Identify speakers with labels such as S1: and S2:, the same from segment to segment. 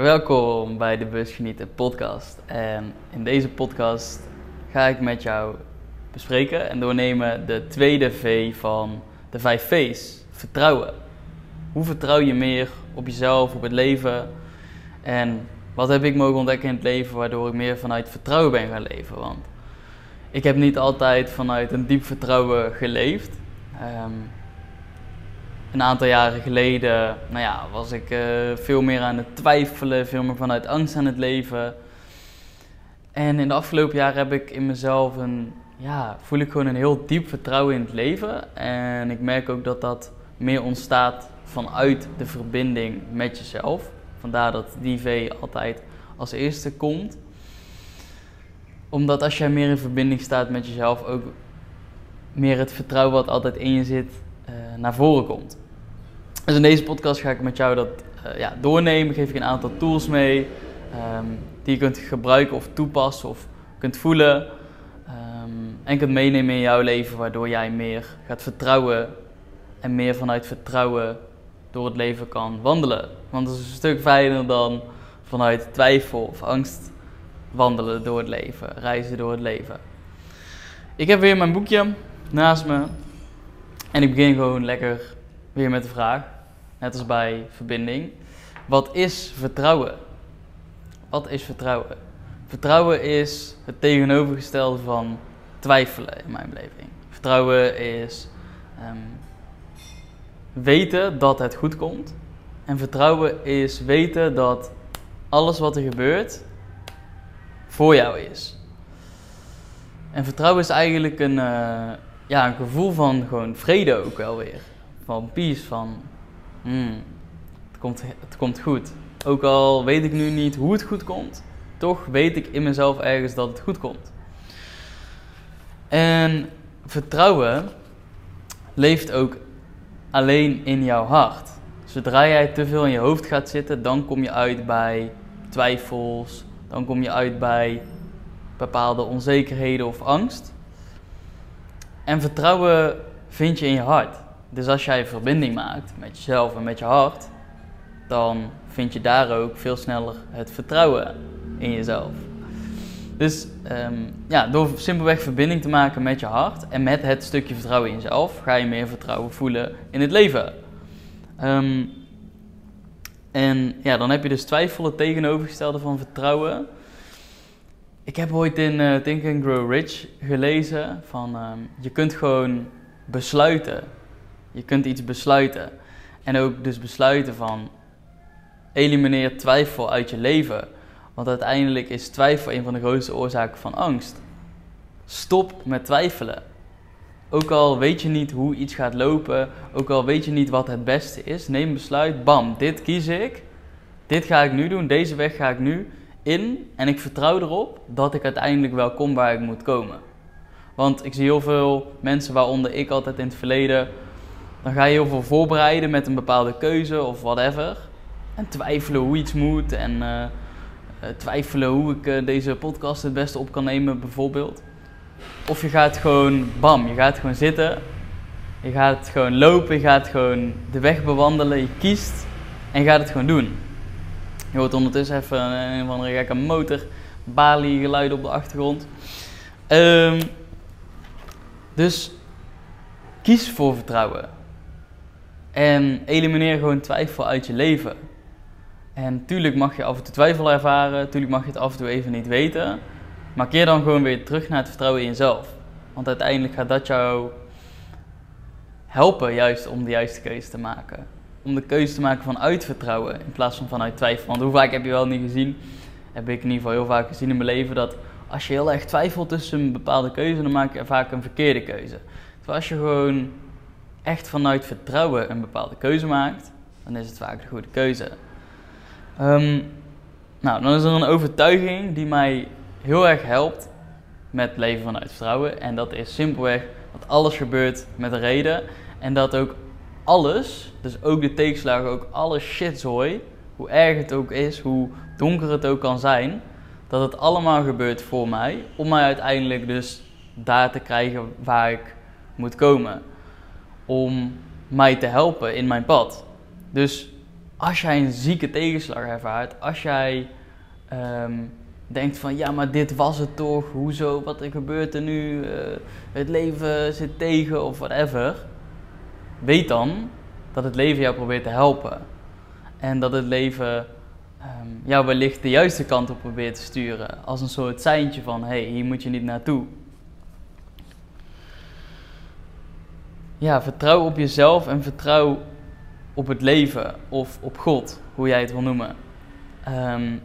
S1: Welkom bij de Busgenieten podcast. En in deze podcast ga ik met jou bespreken en doornemen de tweede V van de vijf V's. Vertrouwen. Hoe vertrouw je meer op jezelf, op het leven? En wat heb ik mogen ontdekken in het leven waardoor ik meer vanuit vertrouwen ben gaan leven? Want ik heb niet altijd vanuit een diep vertrouwen geleefd. Ehm, een aantal jaren geleden nou ja, was ik uh, veel meer aan het twijfelen, veel meer vanuit angst aan het leven. En in de afgelopen jaren heb ik in mezelf een, ja, voel ik gewoon een heel diep vertrouwen in het leven. En ik merk ook dat dat meer ontstaat vanuit de verbinding met jezelf. Vandaar dat die V altijd als eerste komt. Omdat als jij meer in verbinding staat met jezelf, ook meer het vertrouwen wat altijd in je zit, uh, naar voren komt. Dus in deze podcast ga ik met jou dat uh, ja, doornemen. Geef ik een aantal tools mee um, die je kunt gebruiken of toepassen of kunt voelen. Um, en kunt meenemen in jouw leven, waardoor jij meer gaat vertrouwen en meer vanuit vertrouwen door het leven kan wandelen. Want het is een stuk fijner dan vanuit twijfel of angst wandelen door het leven, reizen door het leven. Ik heb weer mijn boekje naast me en ik begin gewoon lekker weer met de vraag, net als bij verbinding. Wat is vertrouwen? Wat is vertrouwen? Vertrouwen is het tegenovergestelde van twijfelen in mijn beleving. Vertrouwen is um, weten dat het goed komt. En vertrouwen is weten dat alles wat er gebeurt voor jou is. En vertrouwen is eigenlijk een, uh, ja, een gevoel van gewoon vrede ook wel weer van peace, van hmm, het, komt, het komt goed. Ook al weet ik nu niet hoe het goed komt, toch weet ik in mezelf ergens dat het goed komt. En vertrouwen leeft ook alleen in jouw hart. Zodra jij te veel in je hoofd gaat zitten, dan kom je uit bij twijfels, dan kom je uit bij bepaalde onzekerheden of angst. En vertrouwen vind je in je hart. Dus als jij verbinding maakt met jezelf en met je hart, dan vind je daar ook veel sneller het vertrouwen in jezelf. Dus um, ja, door simpelweg verbinding te maken met je hart en met het stukje vertrouwen in jezelf, ga je meer vertrouwen voelen in het leven. Um, en ja, dan heb je dus twijfel het tegenovergestelde van vertrouwen. Ik heb ooit in uh, Think and Grow Rich gelezen van um, je kunt gewoon besluiten je kunt iets besluiten. En ook dus besluiten van elimineer twijfel uit je leven. Want uiteindelijk is twijfel een van de grootste oorzaken van angst. Stop met twijfelen. Ook al weet je niet hoe iets gaat lopen, ook al weet je niet wat het beste is, neem een besluit. Bam, dit kies ik. Dit ga ik nu doen, deze weg ga ik nu in. En ik vertrouw erop dat ik uiteindelijk wel kom waar ik moet komen. Want ik zie heel veel mensen, waaronder ik altijd in het verleden, dan ga je heel veel voorbereiden met een bepaalde keuze of whatever. En twijfelen hoe iets moet en uh, twijfelen hoe ik uh, deze podcast het beste op kan nemen bijvoorbeeld. Of je gaat gewoon, bam, je gaat gewoon zitten. Je gaat gewoon lopen, je gaat gewoon de weg bewandelen, je kiest en je gaat het gewoon doen. Je hoort ondertussen even een, een of andere gekke motor, Bali geluid op de achtergrond. Um, dus kies voor vertrouwen. En elimineer gewoon twijfel uit je leven. En tuurlijk mag je af en toe twijfel ervaren, tuurlijk mag je het af en toe even niet weten. Maar keer dan gewoon weer terug naar het vertrouwen in jezelf. Want uiteindelijk gaat dat jou helpen juist om de juiste keuze te maken. Om de keuze te maken vanuit vertrouwen in plaats van vanuit twijfel. Want hoe vaak heb je wel niet gezien, heb ik in ieder geval heel vaak gezien in mijn leven, dat als je heel erg twijfelt tussen een bepaalde keuze, dan maak je vaak een verkeerde keuze. Terwijl als je gewoon echt vanuit vertrouwen een bepaalde keuze maakt, dan is het vaak de goede keuze. Um, nou, dan is er een overtuiging die mij heel erg helpt met leven vanuit vertrouwen. En dat is simpelweg dat alles gebeurt met een reden. En dat ook alles, dus ook de tegenslagen, ook alle shitzooi, hoe erg het ook is, hoe donker het ook kan zijn, dat het allemaal gebeurt voor mij. Om mij uiteindelijk dus daar te krijgen waar ik moet komen om mij te helpen in mijn pad. Dus als jij een zieke tegenslag ervaart, als jij ehm, denkt van ja, maar dit was het toch, hoezo, wat er gebeurt er nu, uh, het leven zit tegen of whatever. Weet dan dat het leven jou probeert te helpen. En dat het leven um, jou wellicht de juiste kant op probeert te sturen. Als een soort seintje van hé, hey, hier moet je niet naartoe. Ja, vertrouw op jezelf en vertrouw op het leven of op God, hoe jij het wil noemen. Um,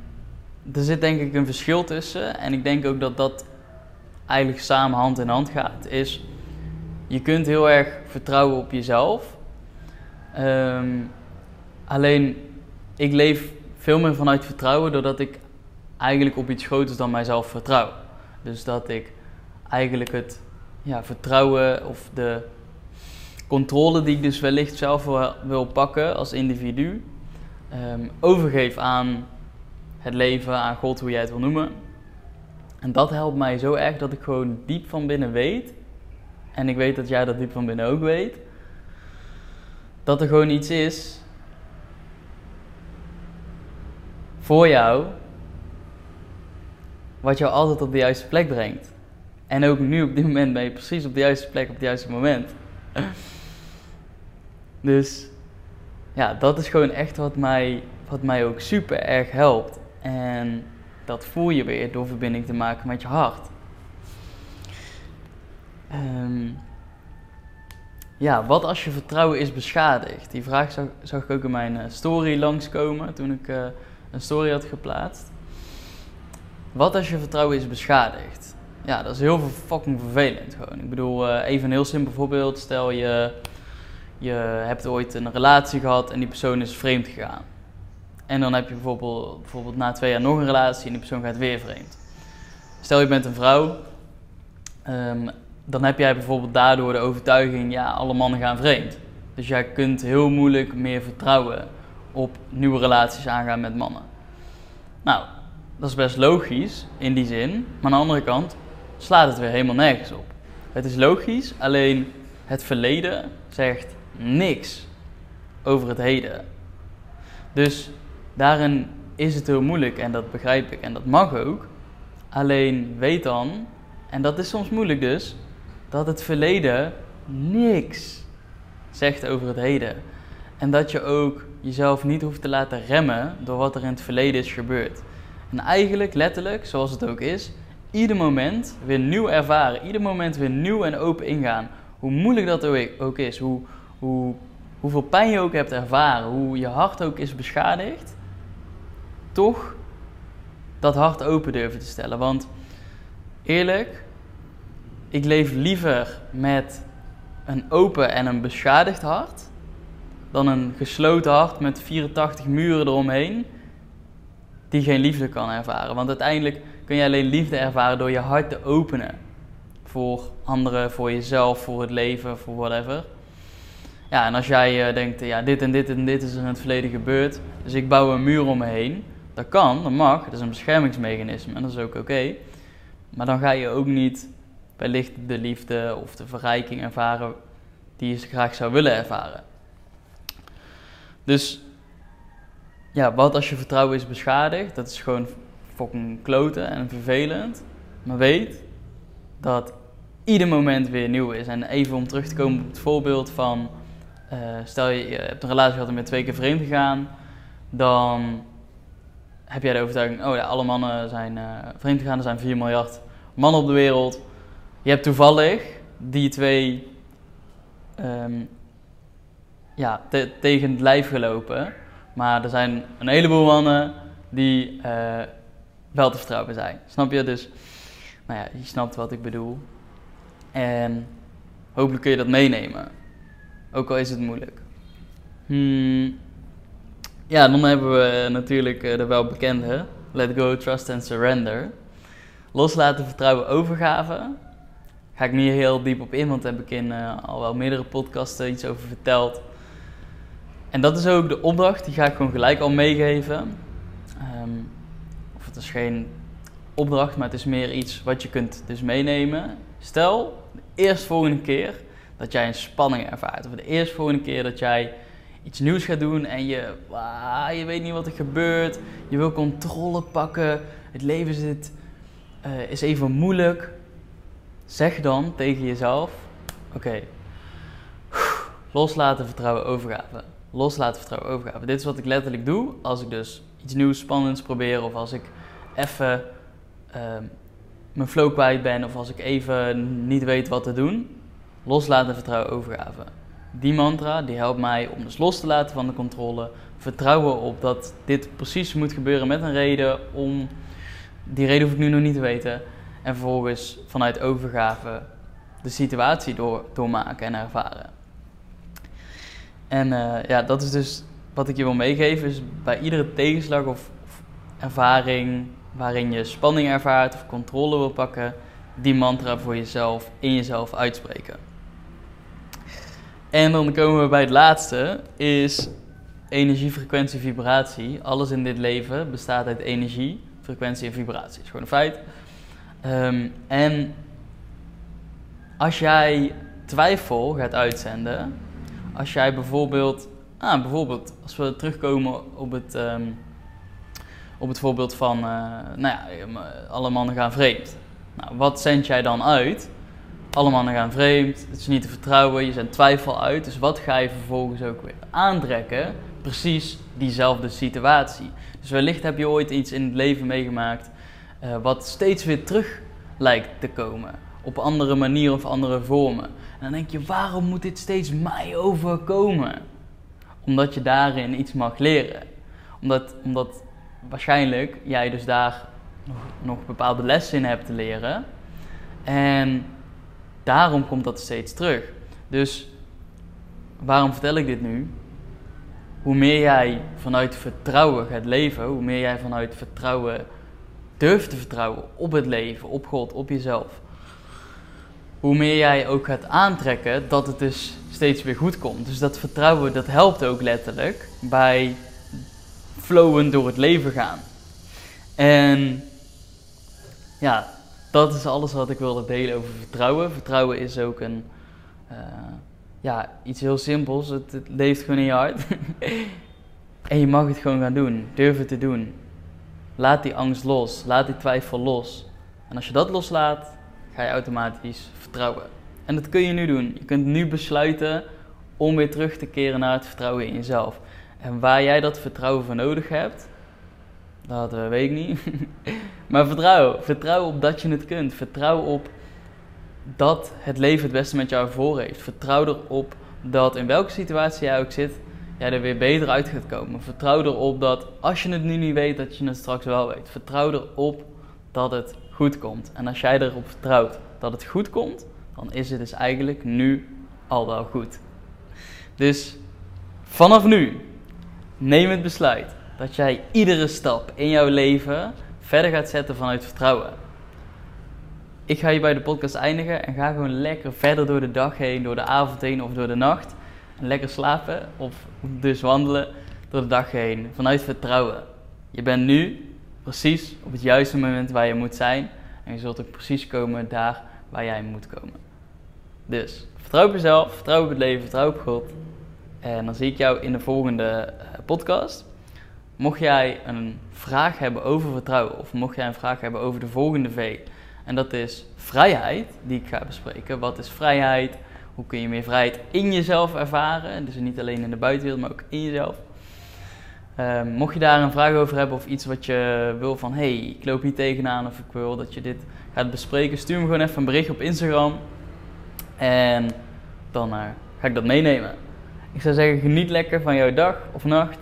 S1: er zit denk ik een verschil tussen. En ik denk ook dat dat eigenlijk samen hand in hand gaat. Is je kunt heel erg vertrouwen op jezelf. Ehm, alleen ik leef veel meer vanuit vertrouwen doordat ik eigenlijk op iets groters dan mijzelf vertrouw. Dus dat ik eigenlijk het ja, vertrouwen of de controle die ik dus wellicht zelf wil, pakken als individu, um, overgeef aan het leven, aan God, hoe jij het wil noemen. En dat helpt mij zo erg dat ik gewoon diep van binnen weet, en ik weet dat jij dat diep van binnen ook weet, dat er gewoon iets is voor jou, wat jou altijd op de juiste plek brengt. En ook nu op dit moment ben je precies op de juiste plek op het juiste moment. Dus ja, dat is gewoon echt wat mij, wat mij ook super erg helpt. En dat voel je weer door verbinding te maken met je hart. Um, ja, wat als je vertrouwen is beschadigd? Die vraag zag, ik ook in mijn uh, story langskomen toen ik uh, een story had geplaatst. Wat als je vertrouwen is beschadigd? Ja, dat is heel fucking vervelend gewoon. Ik bedoel, uh, even een heel simpel voorbeeld. Stel je, je hebt ooit een relatie gehad en die persoon is vreemd gegaan. En dan heb je bijvoorbeeld, bijvoorbeeld na twee jaar nog een relatie en die persoon gaat weer vreemd. Stel je bent een vrouw, um, dan heb jij bijvoorbeeld daardoor de overtuiging, ja, alle mannen gaan vreemd. Dus jij kunt heel moeilijk meer vertrouwen op nieuwe relaties aangaan met mannen. Nou, dat is best logisch in die zin, maar aan de andere kant slaat het weer helemaal nergens op. Het is logisch, alleen het verleden zegt niks over het heden. Dus Daarin is het heel moeilijk en dat begrijp ik en dat mag ook. Alleen weet dan, en dat is soms moeilijk dus, dat het verleden niks zegt over het heden. En dat je ook jezelf niet hoeft te laten remmen door wat er in het verleden is gebeurd. En eigenlijk, letterlijk, zoals het ook is, ieder moment weer nieuw ervaren. Ieder moment weer nieuw en open ingaan. Hoe moeilijk dat ook is, hoe, hoe, hoeveel pijn je ook hebt ervaren, hoe je hart ook is beschadigd toch dat hart open durven te stellen. Want eerlijk, ik leef liever met een open en een beschadigd hart dan een gesloten hart met 84 muren eromheen die geen liefde kan ervaren. Want uiteindelijk kun je alleen liefde ervaren door je hart te openen voor anderen, voor jezelf, voor het leven, voor whatever. Ja, en als jij uh, denkt, ja, dit en dit en dit is er in het verleden gebeurd, dus ik bouw een muur om me heen, dat kan, dat mag, dat is een beschermingsmechanisme en dat is ook oké. Maar dan ga je ook niet wellicht de liefde of de verrijking ervaren die je graag zou willen ervaren. Dus ja, wat als je vertrouwen is beschadigd? Dat is gewoon fucking kloten en vervelend. Maar weet dat ieder moment weer nieuw is. En even om terug te komen op het voorbeeld van... Uh, stel je, je hebt een relatie gehad en met twee keer vreemd gegaan. Dan heb jij de overtuiging, oh ja, alle mannen zijn uh, vreemd gegaan, er zijn 4 miljard mannen op de wereld. Je hebt toevallig die twee um, ja, te, tegen het lijf gelopen. Maar er zijn een heleboel mannen die uh, wel te vertrouwen zijn. Snap je? Dus, nou ja, je snapt wat ik bedoel. En hopelijk kun je dat meenemen. Ook al is het moeilijk. Hmm. Ja, dan hebben we natuurlijk eh, de welbekende Let Go, Trust and Surrender. Loslaten, vertrouwen, overgave. Ga ik niet heel diep op in, want daar heb ik in uh, al wel meerdere podcasten iets over verteld. En dat is ook de opdracht, die ga ik gewoon gelijk al meegeven. Um, of het is geen opdracht, maar het is meer iets wat je kunt dus meenemen. Stel, de eerstvolgende keer dat jij een spanning ervaart, of de eerstvolgende keer dat jij iets nieuws gaat doen en je, je weet niet wat er gebeurt. Je wil controle pakken. Het leven zit, uh, is even moeilijk. Zeg dan tegen jezelf: Oké, loslaten, vertrouwen, overgave. Loslaten, vertrouwen, overgave. Dit is wat ik letterlijk doe als ik dus iets nieuws, spannends probeer of als ik even ehm, mijn flow kwijt ben of als ik even niet weet wat te doen. Loslaten, vertrouwen, overgave. Die mantra die helpt mij om dus los te laten van de controle. Vertrouwen op dat dit precies moet gebeuren met een reden. Om, die reden hoef ik nu nog niet te weten. En vervolgens vanuit overgave de situatie door, doormaken en ervaren. En uh, ja, dat is dus wat ik je wil meegeven. Is bij iedere tegenslag of ervaring waarin je spanning ervaart of controle wil pakken, die mantra voor jezelf in jezelf uitspreken. En dan komen we bij het laatste, is energie, frequentie, vibratie. Alles in dit leven bestaat uit energie, frequentie en vibratie. Dat is gewoon een feit. Um, en als jij twijfel gaat uitzenden, als jij bijvoorbeeld, ah, bijvoorbeeld als we terugkomen op het, um, op het voorbeeld van, uh, nou ja, alle mannen gaan vreemd. Nou, wat zend jij dan uit? Alle mannen gaan vreemd, het is niet te vertrouwen, je zendt twijfel uit. Dus wat ga je vervolgens ook weer aantrekken? Precies diezelfde situatie. Dus wellicht heb je ooit iets in het leven meegemaakt uh, wat steeds weer terug lijkt te komen. Op andere manieren of andere vormen. En dan denk je, waarom moet dit steeds mij overkomen? Omdat je daarin iets mag leren. Omdat, omdat waarschijnlijk jij dus daar nog, nog bepaalde lessen in hebt te leren. En daarom komt dat steeds terug. Dus waarom vertel ik dit nu? Hoe meer jij vanuit vertrouwen gaat leven, hoe meer jij vanuit vertrouwen durft te vertrouwen op het leven, op God, op jezelf. Hoe meer jij ook gaat aantrekken dat het dus steeds weer goed komt. Dus dat vertrouwen, dat helpt ook letterlijk bij flowen door het leven gaan. En ja, dat is alles wat ik wilde delen over vertrouwen. Vertrouwen is ook een, uh, ja, iets heel simpels. Het, het, leeft gewoon in je hart. en je mag het gewoon gaan doen. Durf het te doen. Laat die angst los. Laat die twijfel los. En als je dat loslaat, ga je automatisch vertrouwen. En dat kun je nu doen. Je kunt nu besluiten om weer terug te keren naar het vertrouwen in jezelf. En waar jij dat vertrouwen voor nodig hebt, dat uh, weet ik niet. maar vertrouw. Vertrouw op dat je het kunt. Vertrouw op dat het leven het beste met jou voor heeft. Vertrouw erop dat in welke situatie jij ook zit, jij er weer beter uit gaat komen. Vertrouw erop dat als je het nu niet weet, dat je het straks wel weet. Vertrouw erop dat het goed komt. En als jij erop vertrouwt dat het goed komt, dan is het dus eigenlijk nu al wel goed. Dus vanaf nu, neem het besluit dat jij iedere stap in jouw leven verder gaat zetten vanuit vertrouwen. Ik ga hier bij de podcast eindigen en ga gewoon lekker verder door de dag heen, door de avond heen of door de nacht. En lekker slapen of dus wandelen door de dag heen vanuit vertrouwen. Je bent nu precies op het juiste moment waar je moet zijn en je zult ook precies komen daar waar jij moet komen. Dus vertrouw op jezelf, vertrouw op het leven, vertrouw op God. En dan zie ik jou in de volgende eh, podcast. Mocht jij een vraag hebben over vertrouwen, of mocht jij een vraag hebben over de volgende V, en dat is vrijheid, die ik ga bespreken. Wat is vrijheid? Hoe kun je meer vrijheid in jezelf ervaren? Dus niet alleen in de buitenwereld, maar ook in jezelf. Um, mocht je daar een vraag over hebben of iets wat je wil van hey, ik loop hier tegenaan of ik wil dat je dit gaat bespreken, stuur me gewoon even een bericht op Instagram. En dan uh, ga ik dat meenemen. Ik zou zeggen, geniet lekker van jouw dag of nacht.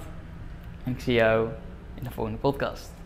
S1: En ik zie jou in de volgende podcast.